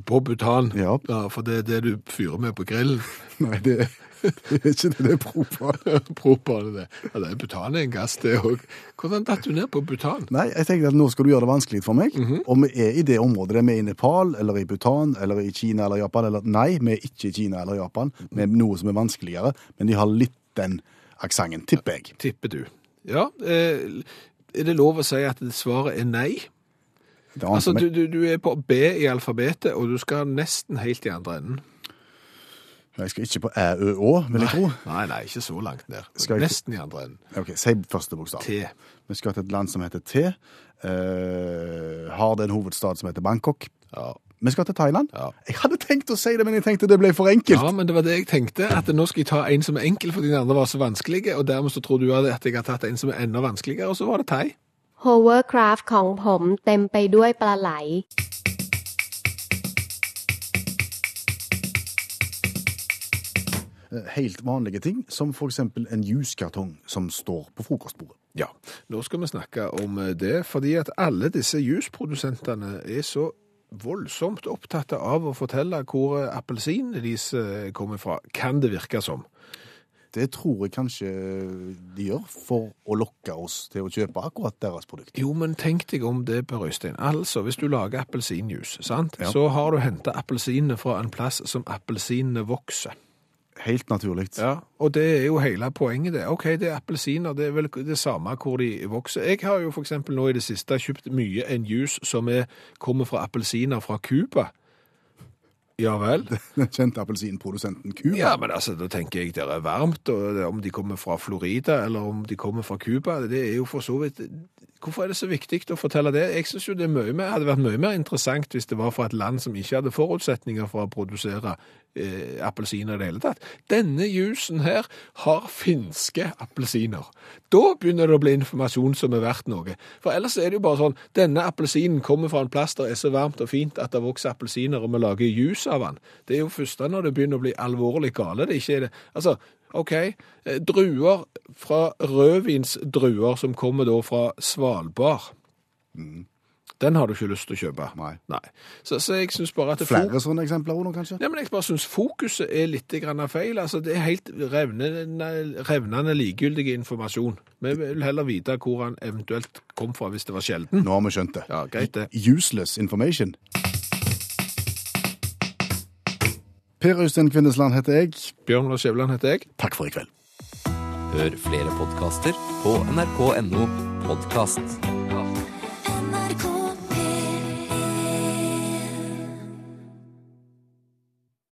På butan. Ja. For det er det du fyrer med på grillen. Nei, det, det er ikke det det er propan. Propan, det. Ja, det er butan er en gass, det òg. Hvordan datt du ned på butan? Nei, jeg tenkte at nå skal du gjøre det vanskelig for meg. Mhm. Om vi er i det området, er vi i Nepal, eller i Bhutan, eller i Kina eller Japan, eller nei, vi er ikke i Kina eller Japan, vi er noe som er vanskeligere, men de har litt den aksenten, tipper jeg. Tipper du. Ja, eh, er det lov å si at svaret er nei? Altså, du, du, du er på B i alfabetet, og du skal nesten helt i andre enden. Jeg skal ikke på æ, ø, å, vil jeg tro. Nei, nei, ikke så langt ned. Jeg- Nesten i andre enden. Ok, Si første bokstav. T. Vi skal til et land som heter T. Uh, har det en hovedstad som heter Bangkok? Ja. Vi skal til Thailand. Ja. Jeg hadde tenkt å si det, men jeg tenkte det ble for enkelt. Ja, men det var det jeg tenkte, at nå skal jeg ta en som er enkel fordi den andre var så vanskelig, og dermed så tror du at jeg har tatt en som er enda vanskeligere, og så var det thai. Hovercraft ของผมเต็มไปด้วยปลาไหล Eh, Helt vanlige ting, som for eksempel en juskartong som står på frokostbordet. Ja, nå skal vi snakke om det, fordi at alle disse jusprodusentene er så voldsomt opptatt av å fortelle hvor appelsinene deres eh, kommer fra, kan det virke som. Det tror jeg kanskje de gjør for å lokke oss til å kjøpe akkurat deres produkt. Jo, men tenk deg om det, Per Øystein. Altså, hvis du lager appelsinjuice, sant? Ja. så har du henta appelsinene fra en plass som appelsinene vokser. Helt naturlig. Ja, og det er jo hele poenget det. Ok, det er appelsiner, det er vel det samme hvor de vokser. Jeg har jo eksempel nå i det siste kjøpt mye en juice som er, kommer fra appelsiner fra Cuba. Ja vel? Den kjente appelsinprodusenten Cuba. Ja, men altså, da tenker jeg det er varmt, og om de kommer fra Florida, eller om de kommer fra Cuba, det er jo for så vidt... Hvorfor er det så viktig å fortelle det? Jeg synes jo det er mer, hadde vært mye mer interessant hvis det var fra et land som ikke hadde forutsetninger for å produsere eh, appelsiner i det hele tatt. Denne jusen her har finske appelsiner. Da begynner det å bli informasjon som er verdt noe. For ellers er det jo bare sånn, denne appelsinen kommer fra en plass der er så varmt og fint at det vokser appelsiner, og vi lager jus av den. Det er jo først da når det begynner å bli alvorlig gale. Det er ikke det. Altså, ok, eh, druer fra rødvinsdruer som kommer da fra Svalbard. Den har du ikke lyst til å kjøpe. Nei. Så, så jeg synes bare at det Flere sånne eksempler òg nå, kanskje? Nei, men jeg bare syns fokuset er litt grann feil. Altså, det er helt revnende, revnende likegyldig informasjon. Vi vil heller vite hvor han eventuelt kom fra hvis det var sjelden. Nå har vi skjønt det. Ja, greit det. Useless information. Per Øystein Kvindesland heter jeg. Bjørn Lars Skjæveland heter jeg. Takk for i kveld. Hør flere podkaster på nrk.no podkast.